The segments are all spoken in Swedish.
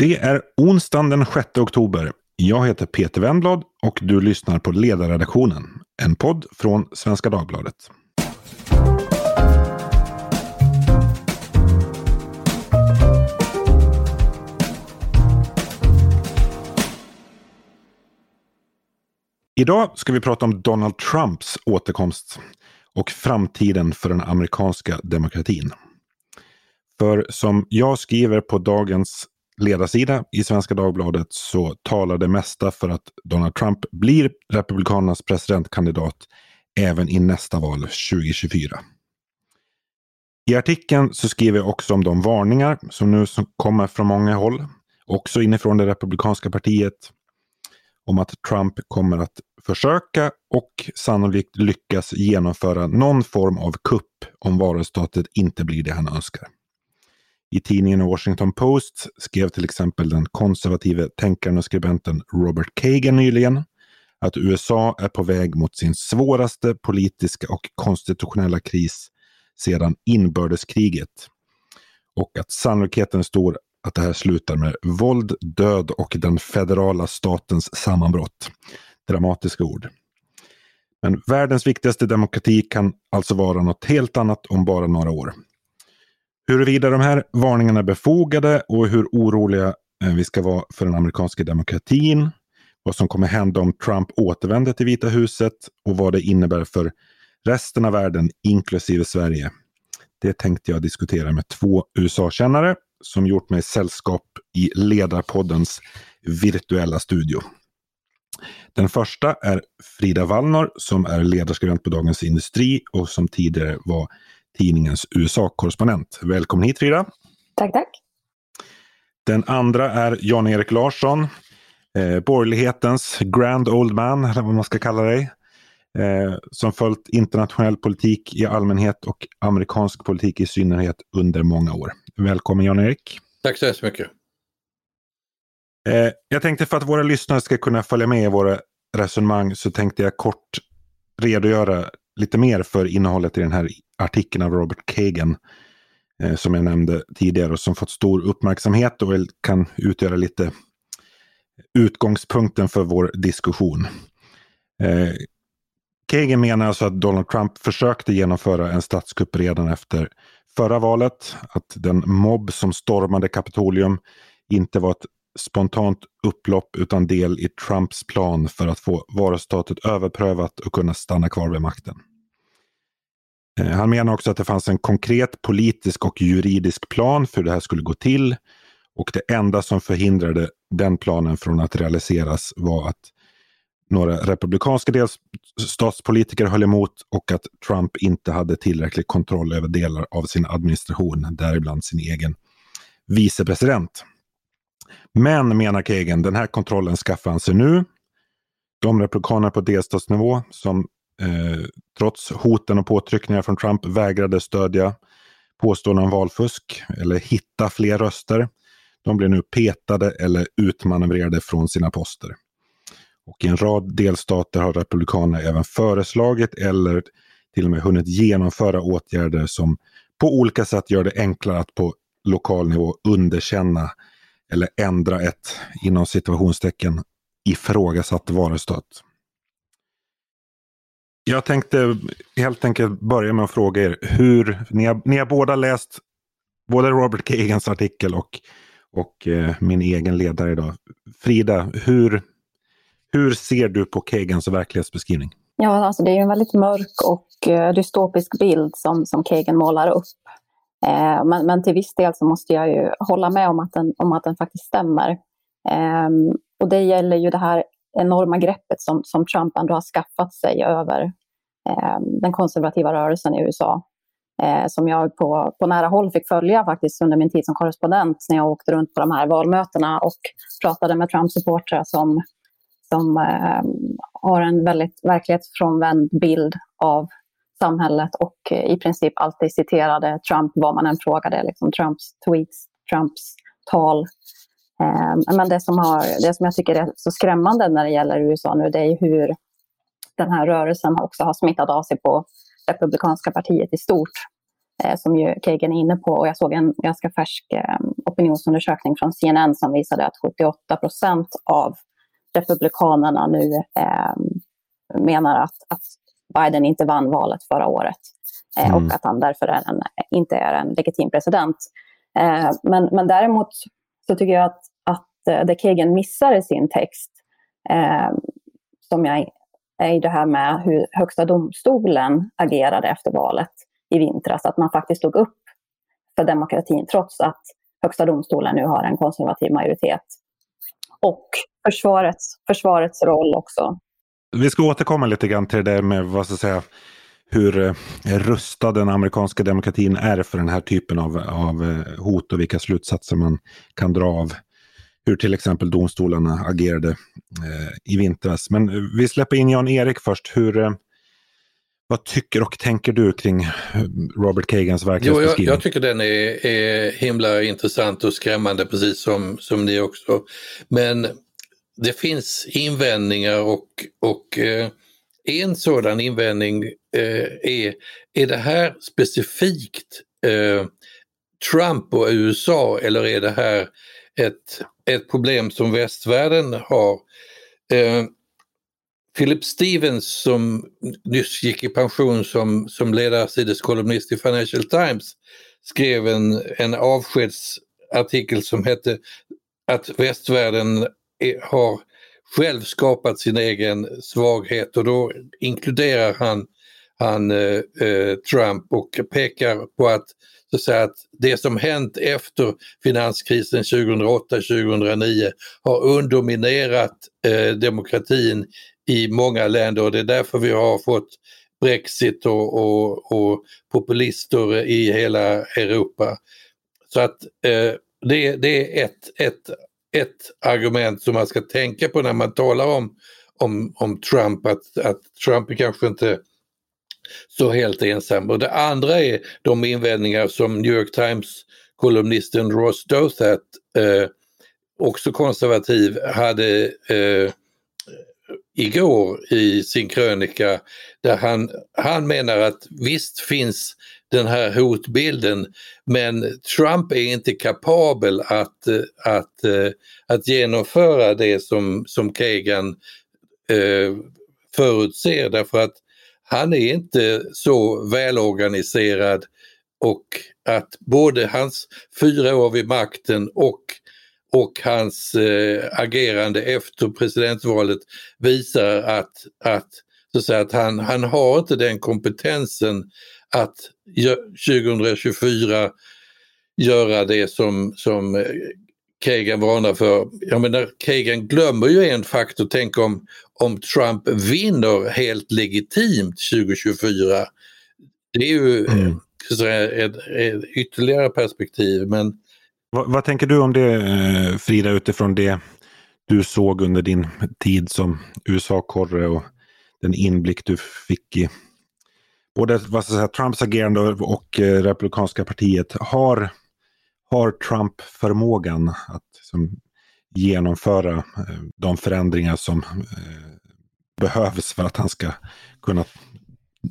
Det är onsdagen den 6 oktober. Jag heter Peter Wendblad och du lyssnar på Ledarredaktionen, en podd från Svenska Dagbladet. Idag ska vi prata om Donald Trumps återkomst och framtiden för den amerikanska demokratin. För som jag skriver på dagens ledarsida i Svenska Dagbladet så talar det mesta för att Donald Trump blir Republikanernas presidentkandidat även i nästa val 2024. I artikeln så skriver jag också om de varningar som nu kommer från många håll, också inifrån det republikanska partiet, om att Trump kommer att försöka och sannolikt lyckas genomföra någon form av kupp om valresultatet inte blir det han önskar. I tidningen Washington Post skrev till exempel den konservative tänkaren och skribenten Robert Kagan nyligen att USA är på väg mot sin svåraste politiska och konstitutionella kris sedan inbördeskriget. Och att sannolikheten är stor att det här slutar med våld, död och den federala statens sammanbrott. Dramatiska ord. Men världens viktigaste demokrati kan alltså vara något helt annat om bara några år. Huruvida de här varningarna är befogade och hur oroliga eh, vi ska vara för den amerikanska demokratin, vad som kommer hända om Trump återvänder till Vita huset och vad det innebär för resten av världen, inklusive Sverige. Det tänkte jag diskutera med två USA-kännare som gjort mig sällskap i Ledarpoddens virtuella studio. Den första är Frida Wallnor som är ledarskribent på Dagens Industri och som tidigare var tidningens USA-korrespondent. Välkommen hit Frida! Tack, tack! Den andra är Jan-Erik Larsson, eh, borgerlighetens grand old man, eller vad man ska kalla dig. Eh, som följt internationell politik i allmänhet och amerikansk politik i synnerhet under många år. Välkommen Jan-Erik! Tack så hemskt mycket! Eh, jag tänkte för att våra lyssnare ska kunna följa med i våra resonemang så tänkte jag kort redogöra lite mer för innehållet i den här artikeln av Robert Kagan eh, som jag nämnde tidigare och som fått stor uppmärksamhet och kan utgöra lite utgångspunkten för vår diskussion. Eh, Kagan menar alltså att Donald Trump försökte genomföra en statskupp redan efter förra valet. Att den mobb som stormade Kapitolium inte var ett spontant upplopp utan del i Trumps plan för att få valresultatet överprövat och kunna stanna kvar vid makten. Eh, han menar också att det fanns en konkret politisk och juridisk plan för hur det här skulle gå till. Och det enda som förhindrade den planen från att realiseras var att några republikanska delstatspolitiker höll emot och att Trump inte hade tillräcklig kontroll över delar av sin administration, däribland sin egen vicepresident. Men, menar Kagan, den här kontrollen skaffar han sig nu. De republikaner på delstatsnivå som eh, trots hoten och påtryckningar från Trump vägrade stödja påståenden om valfusk eller hitta fler röster. De blir nu petade eller utmanövrerade från sina poster. Och i en rad delstater har Republikanerna även föreslagit eller till och med hunnit genomföra åtgärder som på olika sätt gör det enklare att på lokal nivå underkänna eller ändra ett, inom situationstecken, ifrågasatt varuresultat. Jag tänkte helt enkelt börja med att fråga er hur, ni har, ni har båda läst både Robert Kagans artikel och, och eh, min egen ledare idag. Frida, hur, hur ser du på Kagans verklighetsbeskrivning? Ja, alltså det är en väldigt mörk och eh, dystopisk bild som, som Kagan målar upp. Eh, men, men, till viss del så måste jag ju hålla med om att den, om att den faktiskt stämmer. Eh, och det gäller ju det här enorma greppet som, som Trump ändå har skaffat sig över eh, den konservativa rörelsen i USA. Eh, som jag på, på nära håll fick följa faktiskt under min tid som korrespondent när jag åkte runt på de här valmötena och pratade med Trump-supportrar som, som eh, har en väldigt verklighetsfrånvänd bild av samhället och eh, i princip alltid citerade Trump vad man än frågade. Liksom Trumps tweets, Trumps tal. Eh, men det som, har, det som jag tycker är så skrämmande när det gäller USA nu, det är hur den här rörelsen också har smittat av sig på Republikanska partiet i stort. Eh, som ju Kagan är inne på. Och jag såg en ganska färsk opinionsundersökning från CNN som visade att 78 procent av republikanerna nu eh, menar att, att Biden inte vann valet förra året eh, mm. och att han därför är en, inte är en legitim president. Eh, men, men däremot så tycker jag att, att eh, det Kagan missar i sin text, som jag är det här med hur Högsta domstolen agerade efter valet i vintras, att man faktiskt stod upp för demokratin trots att Högsta domstolen nu har en konservativ majoritet. Och försvarets, försvarets roll också. Vi ska återkomma lite grann till det där med vad ska jag säga, hur eh, rustad den amerikanska demokratin är för den här typen av, av eh, hot och vilka slutsatser man kan dra av hur till exempel domstolarna agerade eh, i vintras. Men vi släpper in Jan-Erik först. Hur, vad tycker och tänker du kring Robert Kagans verklighetsbeskrivning? Jag, jag, tycker den är, är himla intressant och skrämmande precis som, som ni också. Men det finns invändningar och, och eh, en sådan invändning eh, är, är det här specifikt eh, Trump och USA eller är det här ett, ett problem som västvärlden har? Eh, Philip Stevens som nyss gick i pension som, som ledarsideskolumnist i Financial Times skrev en, en avskedsartikel som hette att västvärlden har själv skapat sin egen svaghet och då inkluderar han, han eh, eh, Trump och pekar på att, så att, säga, att det som hänt efter finanskrisen 2008-2009 har underminerat eh, demokratin i många länder och det är därför vi har fått Brexit och, och, och populister i hela Europa. Så att eh, det, det, är ett, ett ett argument som man ska tänka på när man talar om, om, om Trump, att, att Trump är kanske inte så helt ensam. Och det andra är de invändningar som New York Times-kolumnisten Ross Douthat, eh, också konservativ, hade eh, igår i sin krönika där han, han menar att visst finns den här hotbilden. Men Trump är inte kapabel att, att, eh, att genomföra det som, som Kagan eh, förutser därför att han är inte så välorganiserad och att både hans fyra år vid makten och, och hans eh, agerande efter presidentvalet visar att, att, så att, säga, att han, han har inte den kompetensen att 2024 göra det som, som eh, Kagan varnar för. Jag menar, Kagan glömmer ju en faktor, tänk om, om Trump vinner helt legitimt 2024. Det är ju mm. ett, ett ytterligare perspektiv. Men... Vad, vad, tänker du om det eh, Frida utifrån det du såg under din tid som USA-korre och den inblick du fick i både vad ska säga, Trumps agerande och eh, Republikanska partiet. Har, har Trump förmågan att liksom, genomföra eh, de förändringar som eh, behövs för att han ska kunna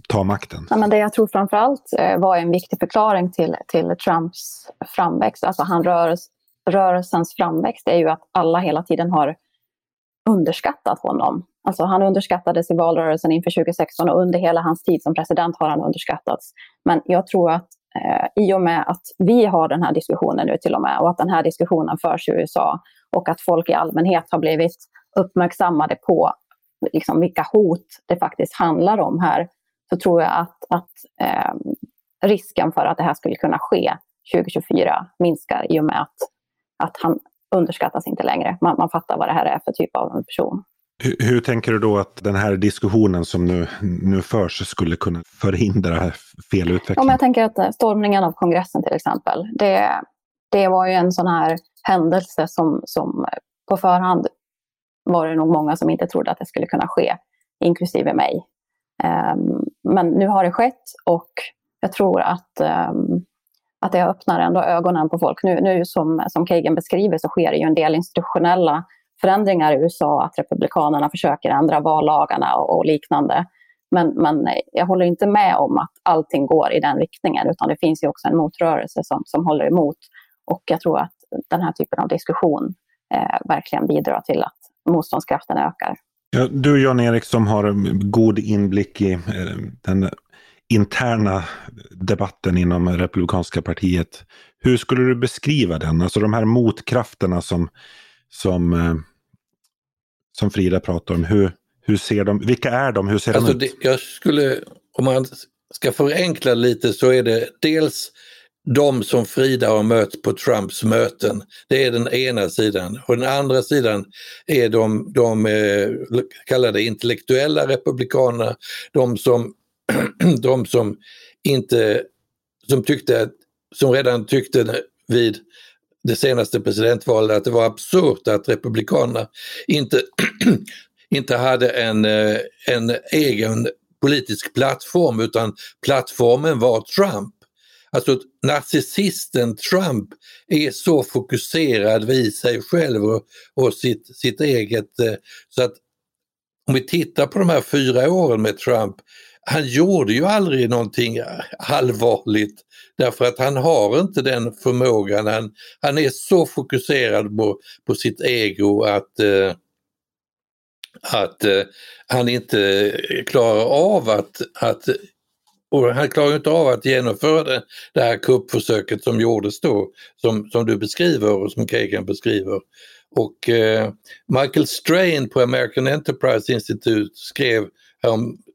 ta makten? Ja, men det jag tror framförallt eh, var en viktig förklaring till, till Trumps framväxt, alltså han rörels, rörelsens framväxt, är ju att alla hela tiden har underskattat honom. Alltså han underskattades i valrörelsen inför 2016 och under hela hans tid som president har han underskattats. Men jag tror att eh, i och med att vi har den här diskussionen nu till och med och att den här diskussionen förs i USA och att folk i allmänhet har blivit uppmärksammade på liksom, vilka hot det faktiskt handlar om här, så tror jag att, att eh, risken för att det här skulle kunna ske 2024 minskar i och med att, att han underskattas inte längre. Man, man fattar vad det här är för typ av en person. Hur, hur, tänker du då att den här diskussionen som nu, nu förs skulle kunna förhindra fel utveckling? Ja, jag tänker att eh, stormningen av kongressen till exempel, det, det var ju en sån här händelse som, som på förhand var det nog många som inte trodde att det skulle kunna ske, inklusive mig. Um, men nu har det skett och jag tror att, um, att det öppnar ändå ögonen på folk. Nu, nu som, som Kagan beskriver så sker det ju en del institutionella förändringar i USA, att republikanerna försöker ändra vallagarna och, och liknande. Men, men jag håller inte med om att allting går i den riktningen, utan det finns ju också en motrörelse som, som håller emot. Och jag tror att den här typen av diskussion eh, verkligen bidrar till att motståndskraften ökar. Ja, du Jan-Erik som har god inblick i eh, den interna debatten inom Republikanska partiet. Hur skulle du beskriva den? Alltså de här motkrafterna som, som, eh, som Frida pratar om. Hur, hur ser de, vilka är de? Hur ser alltså de ut? Det, jag skulle, om man ska förenkla lite så är det dels de som Frida har mött på Trumps möten. Det är den ena sidan. Och den andra sidan är de, de eh, kallade intellektuella republikanerna. De som, de som inte, som tyckte, som redan tyckte vid det senaste presidentvalet att det var absurt att republikanerna inte, inte hade en, eh, en egen politisk plattform utan plattformen var Trump. Alltså narcissisten Trump är så fokuserad vid sig själv och, och sitt, sitt eget. Eh, så att om vi tittar på de här fyra åren med Trump, han gjorde ju aldrig någonting allvarligt därför att han har inte den förmågan. Han, han är så fokuserad på, på sitt ego att eh, att eh, han inte klarar av att, att och han klarar inte av att genomföra det, det här kuppförsöket som gjordes då, som, som du beskriver och som Kagan beskriver. Och eh, Michael Strain på American Enterprise Institute skrev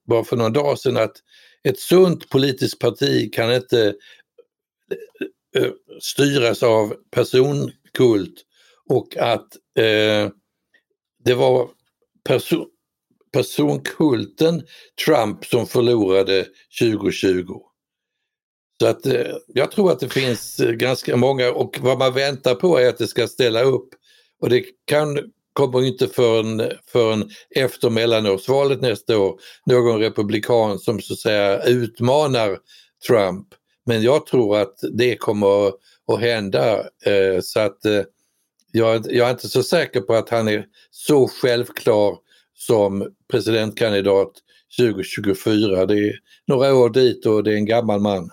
bara för några dagar sedan att ett sunt politiskt parti kan inte eh, eh, styras av personkult och att eh, det var perso personkulten Trump som förlorade 2020. Så att eh, jag tror att det finns eh, ganska många och vad man väntar på är att det ska ställa upp. Och det kan, kommer inte förrän, förrän efter mellanårsvalet nästa år, någon republikan som så att säga utmanar Trump. Men jag tror att det kommer att hända. Eh, så att eh, jag, jag är inte så säker på att han är så självklar som presidentkandidat 2024. Det är några år dit och det är en gammal man.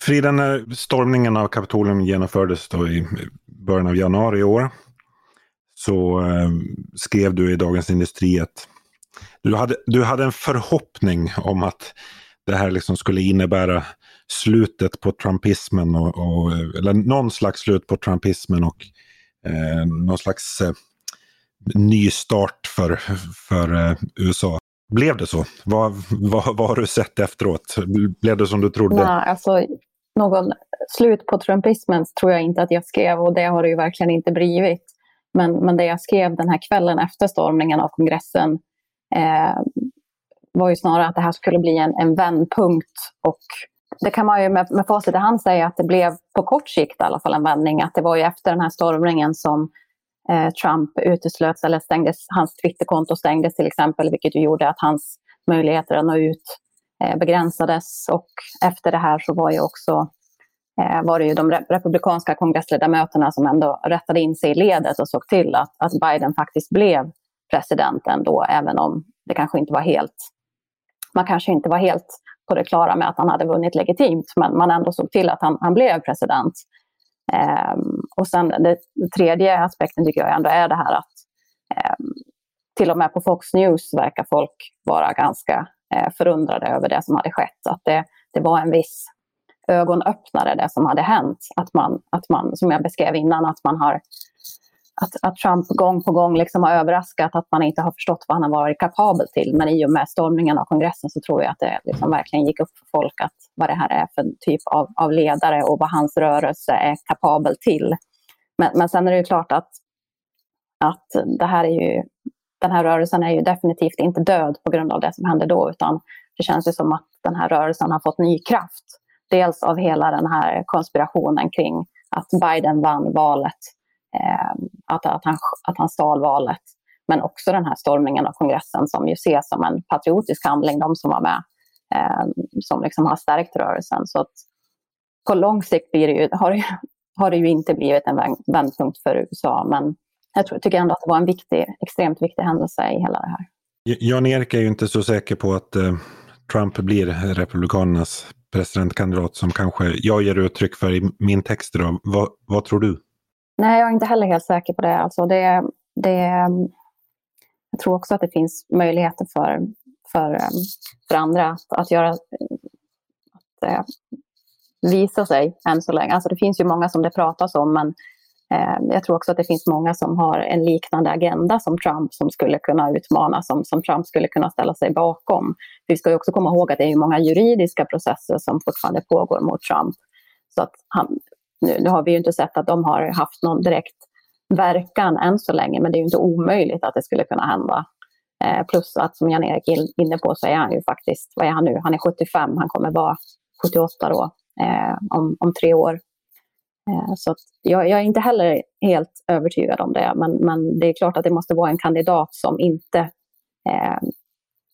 Frida, när stormningen av Kapitolium genomfördes då i början av januari i år så eh, skrev du i Dagens Industri att du hade, du hade en förhoppning om att det här liksom skulle innebära slutet på trumpismen och, och eller någon slags slut på trumpismen och eh, någon slags eh, ny start för, för eh, USA. Blev det så? Vad, vad, vad har du sett efteråt? Blev det som du trodde? Nej, alltså, någon slut på trumpismen tror jag inte att jag skrev och det har det ju verkligen inte blivit. Men, men det jag skrev den här kvällen efter stormningen av kongressen eh, var ju snarare att det här skulle bli en, en vändpunkt. Och det kan man ju med, med facit i hand säga att det blev på kort sikt i alla fall en vändning. Att det var ju efter den här stormningen som eh, Trump uteslöts eller stängdes, hans Twitterkonto stängdes till exempel, vilket ju gjorde att hans möjligheter att nå ut Eh, begränsades. Och efter det här så var ju också eh, var det ju de republikanska kongressledamöterna som ändå rättade in sig i ledet och såg till att, att Biden faktiskt blev president ändå, även om det kanske inte var helt... Man kanske inte var helt på det klara med att han hade vunnit legitimt, men man ändå såg till att han, han blev president. Ehm, och sen den tredje aspekten tycker jag ändå är det här att ehm, till och med på Fox News verkar folk vara ganska Eh, förundrade över det som hade skett. Att det, det var en viss ögonöppnare det som hade hänt. Att man, att man, som jag beskrev innan, att man har att, att Trump gång på gång liksom har överraskat att man inte har förstått vad han har varit kapabel till. Men i och med stormningen av kongressen så tror jag att det liksom verkligen gick upp för folk att vad det här är för typ av, av ledare och vad hans rörelse är kapabel till. Men, men sen är det ju klart att, att det här är ju, den här rörelsen är ju definitivt inte död på grund av det som hände då, utan det känns ju som att den här rörelsen har fått ny kraft. Dels av hela den här konspirationen kring att Biden vann valet eh, att, att, han, att han stal valet. Men också den här stormningen av kongressen som ju ses som en patriotisk handling, de som var med, eh, som liksom har stärkt rörelsen. Så att på lång sikt blir det ju, har, det, har det ju inte blivit en vändpunkt för USA, men jag tror, tycker ändå att det var en viktig, extremt viktig händelse i hela det här. Jan-Erik är ju inte så säker på att eh, Trump blir Republikanernas presidentkandidat som kanske jag ger uttryck för i min text. Då. Vad, vad tror du? Nej, jag är inte heller helt säker på det. Alltså det, det, jag tror också att det finns möjligheter för, för, för andra att, att göra att, eh, visa sig än så länge. Alltså det finns ju många som det pratas om, men eh, Ehm, jag tror också att det finns många som har en liknande agenda som Trump som skulle kunna utmana, som, som Trump skulle kunna ställa sig bakom. Vi ska ju också komma ihåg att det är många juridiska processer som fortfarande pågår mot Trump. Så att han, nu, nu har vi ju inte sett att de har haft någon direkt verkan än så länge, men det är ju inte omöjligt att det skulle kunna hända. Eh, plus att som Jan-Erik är inne på så är han ju faktiskt, vad är han nu? Han är 75, han kommer vara 78 då eh, om, om tre år. Eh, så jag, jag, är inte heller helt övertygad om det, men, men det är klart att det måste vara en kandidat som inte eh,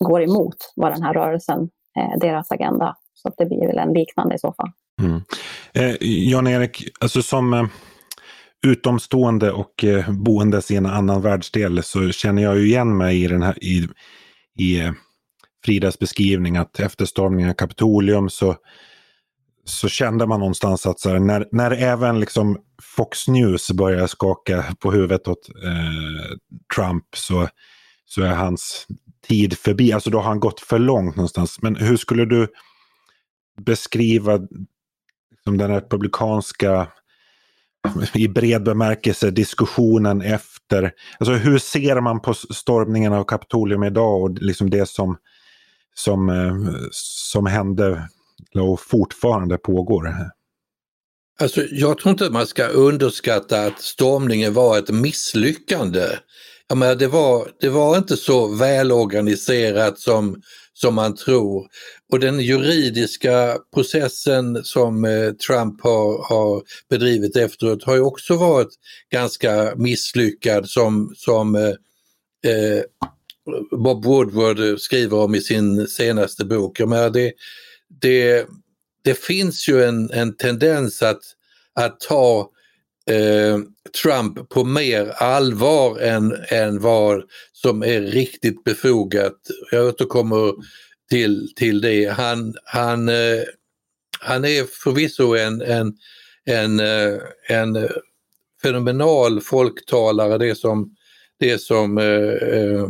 går emot vad den här rörelsen, eh, deras agenda. Så det blir väl en liknande i så fall. Mm. Eh, Jan-Erik, alltså som eh, utomstående och eh, boende boendes i en annan världsdel så känner jag ju igen mig i, den här, i, i eh, Fridas beskrivning att efter stormningen av Kapitolium så, så kände man någonstans att så här, när, när även liksom Fox News börjar skaka på huvudet åt eh, Trump så, så är hans tid förbi. Alltså då har han gått för långt någonstans. Men hur skulle du beskriva liksom den republikanska i bred bemärkelse diskussionen efter. Alltså hur ser man på stormningen av Kapitolium idag och liksom det som, som, eh, som hände och fortfarande pågår? Alltså, jag tror inte man ska underskatta att stormningen var ett misslyckande. Jag menar, det, var, det var inte så välorganiserat som, som man tror. Och den juridiska processen som eh, Trump har, har bedrivit efteråt har ju också varit ganska misslyckad som, som eh, eh Bob Woodward skriver om i sin senaste bok. Jag menar, det, det, det finns ju en, en tendens att, att ta eh, Trump på mer allvar än, än vad som är riktigt befogat. Jag återkommer till, till det. Han, han, eh, han är förvisso en, en, en, eh, en fenomenal folktalare, det som, det som eh, eh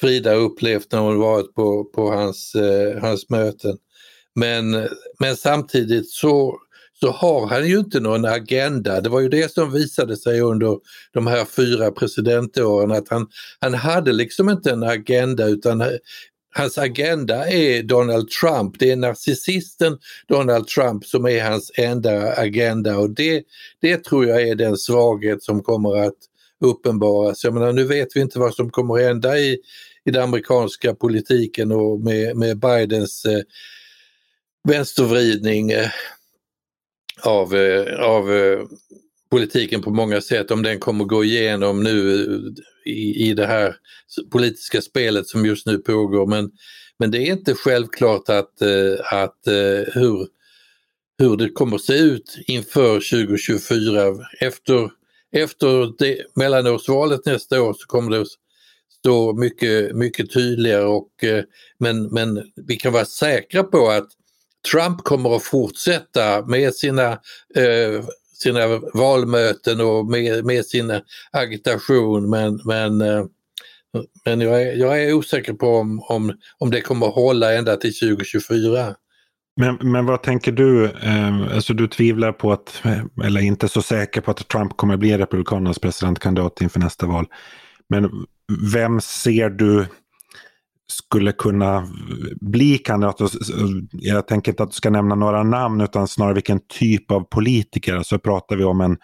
Frida upplevt när hon varit på, på hans, eh, hans möten. Men, men samtidigt så så har han ju inte någon agenda. Det var ju det som visade sig under de här fyra presidentåren att han, han hade liksom inte en agenda utan hans agenda är Donald Trump. Det är narcissisten Donald Trump som är hans enda agenda och det, det tror jag är den svaghet som kommer att uppenbaras. Jag menar, nu vet vi inte vad som kommer att hända i, i den amerikanska politiken och med, med Bidens eh, vänstervridning. Eh, av, eh, av eh, politiken på många sätt, om den kommer gå igenom nu i, i det här politiska spelet som just nu pågår. Men, men det är inte självklart att, att hur, hur det kommer se ut inför 2024. Efter, efter det, mellanårsvalet nästa år så kommer det stå mycket, mycket tydligare och, men, men vi kan vara säkra på att Trump kommer att fortsätta med sina, eh, sina valmöten och med, med sin agitation men, men, eh, men jag, är, jag är osäker på om, om, om det kommer att hålla ända till 2024. Men, men vad tänker du? Eh, alltså du tvivlar på att, eh, eller inte så säker på att Trump kommer att bli Republikanernas presidentkandidat inför nästa val. Men vem ser du skulle kunna bli kandidat. Jag tänker inte att du ska nämna några namn utan snarare vilken typ av politiker. Så pratar vi om en,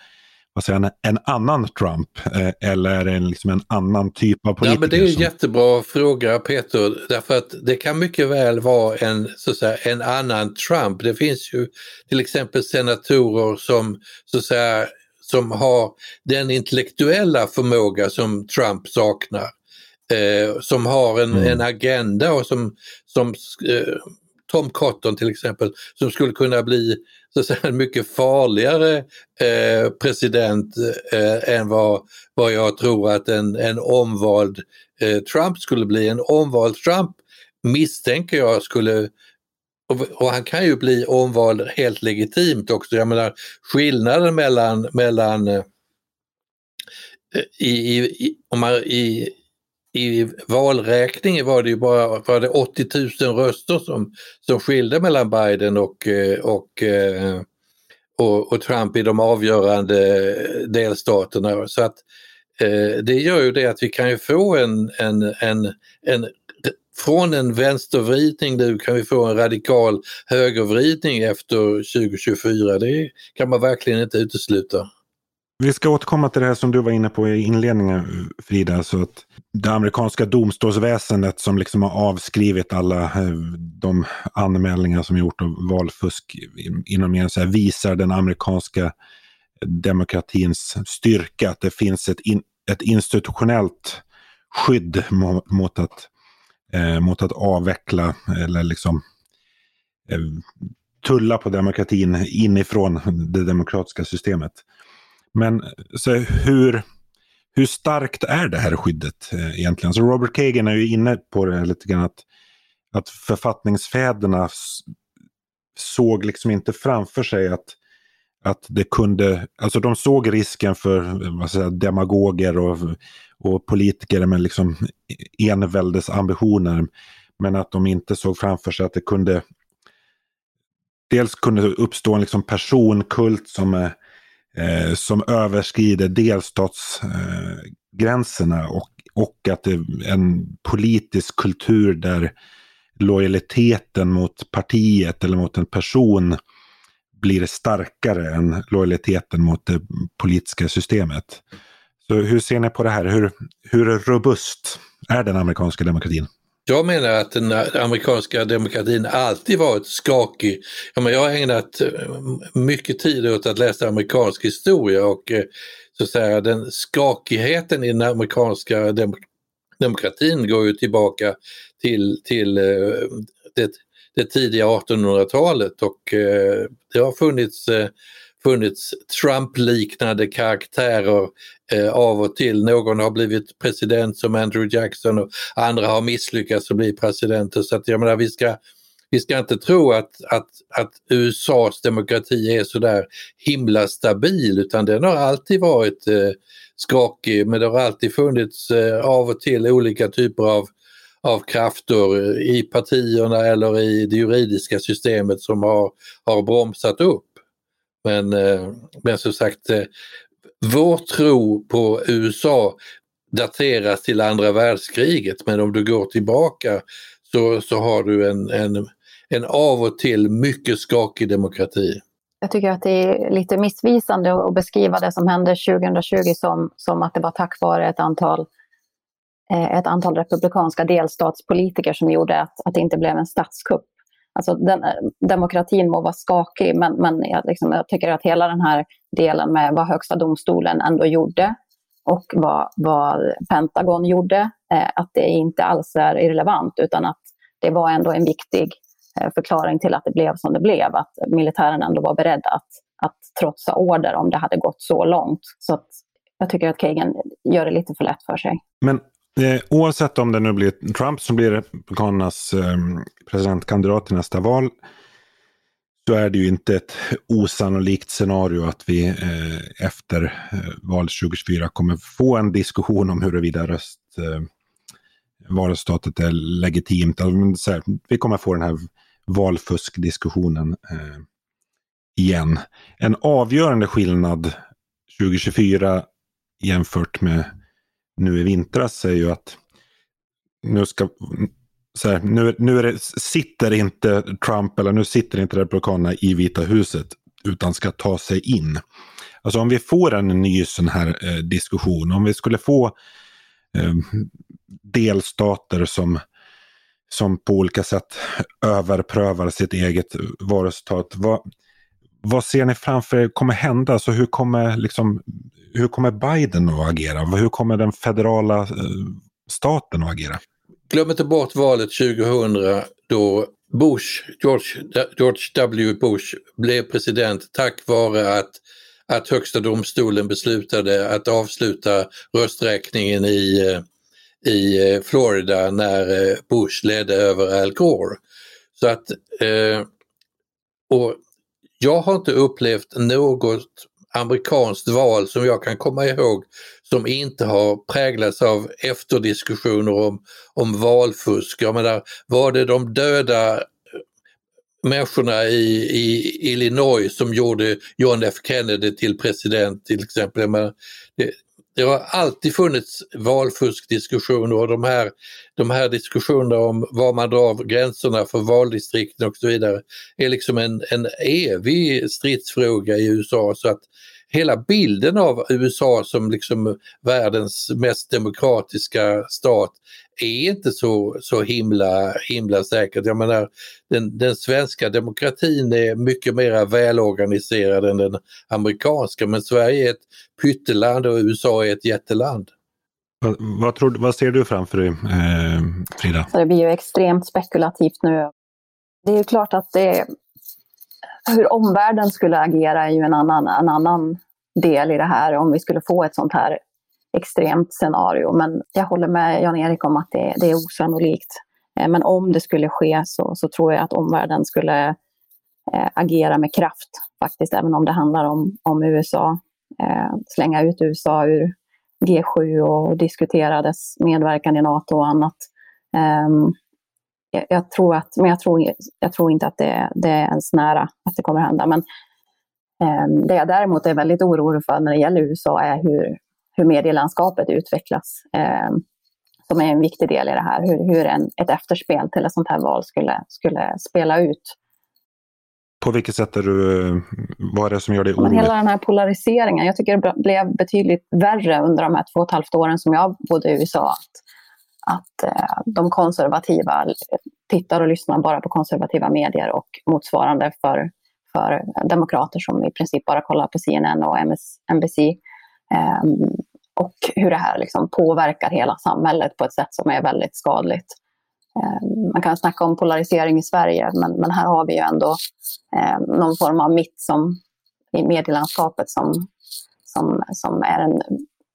vad säger, en, en annan Trump eh, eller en, liksom en annan typ av politiker. Ja, men det är en som... jättebra fråga Peter. Därför att det kan mycket väl vara en, så att säga, en annan Trump. Det finns ju till exempel senatorer som så att säga, som har den intellektuella förmåga som Trump saknar eh, som har en, mm. en, agenda och som, som eh, Tom Cotton till exempel, som skulle kunna bli så att säga, en mycket farligare eh, president eh, än vad, vad jag tror att en, en omvald eh, Trump skulle bli en omvald Trump misstänker jag skulle och, han kan ju bli omvald helt legitimt också. Jag menar skillnaden mellan, mellan eh, i, i, om man, i, i valräkningen var det ju bara var det 80 000 röster som, som skilde mellan Biden och, eh, och, eh, och, och Trump i de avgörande delstaterna. Så att eh, det gör ju det att vi kan ju få en, en, en, en från en vänstervridning nu kan vi få en radikal högervridning efter 2024. Det kan man verkligen inte utesluta. Vi ska återkomma till det här som du var inne på i inledningen Frida. Så att det amerikanska domstolsväsendet som liksom har avskrivit alla eh, de anmälningar som gjort av valfusk inom så här, visar den amerikanska demokratins styrka. Att det finns ett, in, ett institutionellt skydd mot att eh, mot att avveckla eller liksom eh, tulla på demokratin inifrån det demokratiska systemet. Men så hur, hur starkt är det här skyddet eh, egentligen? Så Robert Kagan är ju inne på det lite grann att, att författningsfäderna såg liksom inte framför sig att, att det kunde, alltså de såg risken för vad säger, demagoger och och politiker med liksom e-, enväldes ambitioner. Men att de inte såg framför sig att det kunde dels kunde uppstå en liksom personkult som, eh, som överskrider delstatsgränserna eh, och, och att det är en politisk kultur där lojaliteten mot partiet eller mot en person blir starkare än lojaliteten mot det politiska systemet. Så hur ser ni på det här? Hur, hur robust är den amerikanska demokratin? Jag menar att den amerikanska demokratin alltid varit skakig. Jag har ägnat eh, mycket tid åt att läsa amerikansk historia och eh, så att säga, den skakigheten i den amerikanska dem demokratin går ju tillbaka till, till eh, det, det tidiga 1800-talet och det har funnits funnits Trump-liknande karaktärer eh, av och till. Någon har blivit president som Andrew Jackson och andra har misslyckats att bli presidenter. Så att jag menar, vi ska, vi ska inte tro att, att, att USAs demokrati är sådär himla stabil utan den har alltid varit eh, skakig men det har alltid funnits eh, av och till olika typer av av krafter i partierna eller i det juridiska systemet som har, har bromsat upp. Men, eh, men som sagt, eh, vår tro på USA dateras till andra världskriget men om du går tillbaka så, så har du en, en, en av och till mycket skakig demokrati. Jag tycker att det är lite missvisande att beskriva det som hände 2020 som, som att det var tack vare ett antal, eh, ett antal republikanska delstatspolitiker som gjorde att, att det inte blev en statskupp. Alltså den, eh, demokratin må vara skakig, men, men jag, liksom, jag, tycker att hela den här delen med vad Högsta domstolen ändå gjorde och vad, vad Pentagon gjorde, eh, att det inte alls är irrelevant, utan att det var ändå en viktig eh, förklaring till att det blev som det blev. Att militären ändå var beredd att, att trotsa order om det hade gått så långt. Så att jag tycker att Kagan gör det lite för lätt för sig. Men Eh, oavsett om det nu blir Trump som blir Republikanernas eh, presidentkandidat i nästa val så är det ju inte ett osannolikt scenario att vi eh, efter eh, valet 2024 kommer få en diskussion om huruvida röst, eh, valresultatet är legitimt. Alltså, här, vi kommer få den här valfuskdiskussionen eh, igen. En avgörande skillnad 2024 jämfört med nu i vintras är ju att nu ska så här, nu, nu det, sitter inte Trump eller nu sitter inte Republikanerna i Vita huset utan ska ta sig in. Alltså om vi får en ny sån här eh, diskussion, om vi skulle få eh, delstater som, som på olika sätt överprövar sitt eget valresultat. Vad, vad ser ni framför er kommer hända? Alltså hur kommer liksom hur kommer Biden att agera? Hur kommer den federala eh, staten att agera? Glöm inte bort valet 2000 då Bush, George, George W Bush blev president tack vare att, att högsta domstolen beslutade att avsluta rösträkningen i, eh, i eh, Florida när eh, Bush ledde över Al Gore. Så att, eh, och jag har inte upplevt något amerikanskt val som jag kan komma ihåg som inte har präglats av efterdiskussioner om, om valfusk. Jag menar, var det de döda eh, människorna i, i Illinois som gjorde John F Kennedy till president till exempel. Men det, det har alltid funnits valfuskdiskussioner och de här, de här diskussionerna om var man drar gränserna för valdistrikten och så vidare är liksom en, en evig stridsfråga i USA. Så att hela bilden av USA som liksom världens mest demokratiska stat är inte så, så himla, himla säkert. Jag menar, den, den svenska demokratin är mycket mer välorganiserad än den amerikanska men Sverige är ett pytteland och USA är ett jätteland. Vad, vad, tror, vad ser du framför dig, eh, Frida? Det blir ju extremt spekulativt nu. Det är ju klart att det, hur omvärlden skulle agera är ju en annan, en annan del i det här om vi skulle få ett sånt här extremt scenario. Men jag håller med Jan-Erik om att det, det, är osannolikt. Eh, men om det skulle ske så, så tror jag att omvärlden skulle eh, agera med kraft, faktiskt, även om det handlar om, om USA. Eh, slänga ut USA ur G7 och diskutera dess medverkan i NATO och annat. Ehm, jag, jag, tror att, men jag tror, jag tror inte att det, det är ens nära att det kommer hända. Men ehm, det jag däremot är väldigt orolig för när det gäller USA är hur, hur medielandskapet utvecklas. Um, som är en viktig del i det här. Hur, hur en, ett efterspel till ett sånt här val skulle, skulle spela ut. På vilket sätt är du, vad är det som gör dig orolig? Hela den här polariseringen. Jag tycker det blev betydligt värre under de här två och ett halvt åren som jag bodde i USA. Att, att eh, de konservativa tittar och lyssnar bara på konservativa medier och motsvarande för, för demokrater som i princip bara kollar på CNN och MS, NBC. Eh, och hur det här liksom påverkar hela samhället på ett sätt som är väldigt skadligt. Eh, man kan snacka om polarisering i Sverige, men, men här har vi ju ändå eh, någon form av mitt som, i medielandskapet som, som, som är en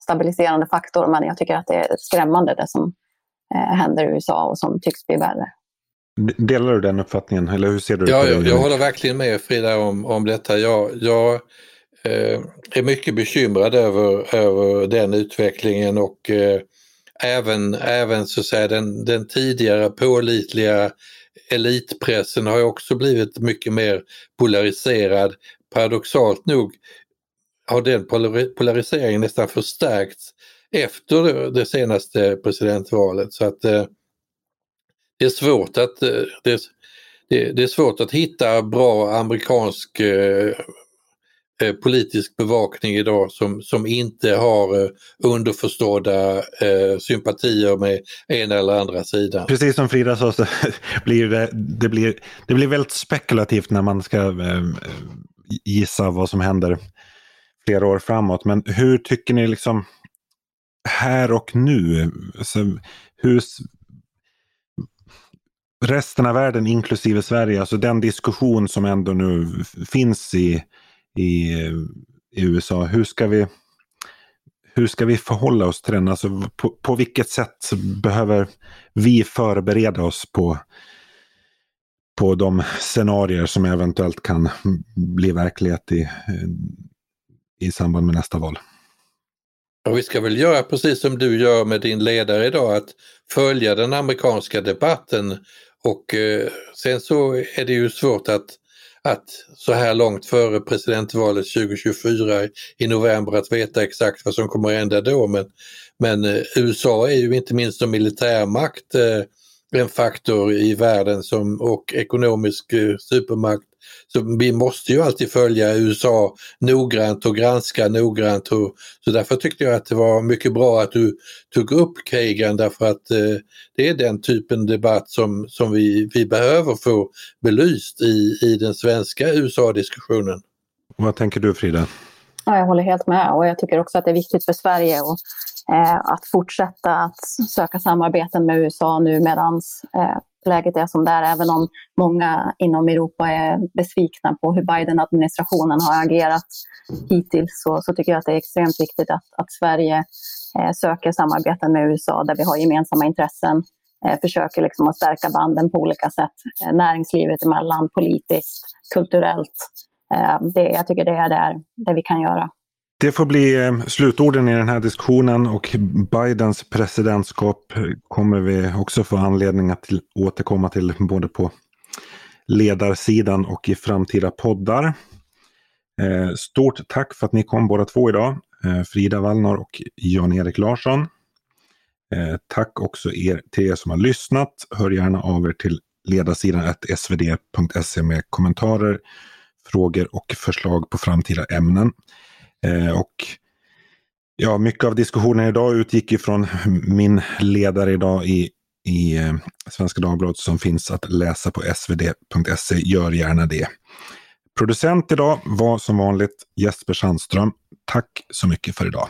stabiliserande faktor. Men jag tycker att det är skrämmande det som eh, händer i USA och som tycks bli värre. Delar du den uppfattningen eller hur ser du ja, det? Jag, jag håller verkligen med Frida om, om detta. Jag, jag eh, Eh, är mycket bekymrad över, över den utvecklingen och eh, även, även så att säga, den, den tidigare pålitliga elitpressen har också blivit mycket mer polariserad. Paradoxalt nog har den polariseringen nästan förstärkts efter det senaste presidentvalet. Så att eh, det är svårt att eh, det, det, det, är svårt att hitta bra amerikansk eh, Eh, politisk bevakning idag som, som inte har eh, underförstådda eh, sympatier med en eller andra sidan. Precis som Frida sa så blir det, det, blir, det blir väldigt spekulativt när man ska eh, gissa vad som händer flera år framåt. Men hur tycker ni liksom här och nu? Alltså, hur, resten av världen inklusive Sverige, alltså den diskussion som ändå nu finns i i, i USA. Hur ska vi hur ska vi förhålla oss till den? Alltså, på, på vilket sätt behöver vi förbereda oss på, på de scenarier som eventuellt kan bli verklighet i, i samband med nästa val? Och vi ska väl göra precis som du gör med din ledare idag, att följa den amerikanska debatten och eh, sen så är det ju svårt att att så här långt före presidentvalet 2024 i november att veta exakt vad som kommer att hända då. Men, men eh, USA är ju inte minst som militärmakt eh, en faktor i världen som, och ekonomisk eh, supermakt. Så vi måste ju alltid följa USA noggrant och granska noggrant. Och, så därför tyckte jag att det var mycket bra att du tog upp Kagan därför att eh, det är den typen debatt som, som vi, vi behöver få belyst i, i den svenska USA-diskussionen. Vad tänker du Frida? Ja, jag håller helt med och jag tycker också att det är viktigt för Sverige eh, Eh, att fortsätta att söka samarbeten med USA nu medan eh, läget är som det är, även om många inom Europa är besvikna på hur Biden-administrationen har agerat hittills, så, så tycker jag att det är extremt viktigt att, att Sverige eh, söker samarbeten med USA där vi har gemensamma intressen. Eh, försöker liksom att stärka banden på olika sätt. Näringslivet emellan, politiskt, kulturellt. Det, jag tycker det är där, det vi kan göra. Det får bli eh, slutorden i den här diskussionen och Bidens presidentskap kommer vi också få anledning att återkomma till både på ledarsidan och i framtida poddar. Eh, stort tack för att ni kom båda två idag. Eh, Frida Wallnor och Jan-Erik Larsson. Tack också er till er som har lyssnat. Hör gärna av er till ledarsidan svd.se med kommentarer, frågor och förslag på framtida ämnen. Eh, och ja, mycket av diskussionen idag utgick ifrån min ledare idag i, i eh, Svenska Dagbladet som finns att läsa på svd.se. Gör gärna det. Producent idag var som vanligt Jesper Sandström. Tack så mycket för idag.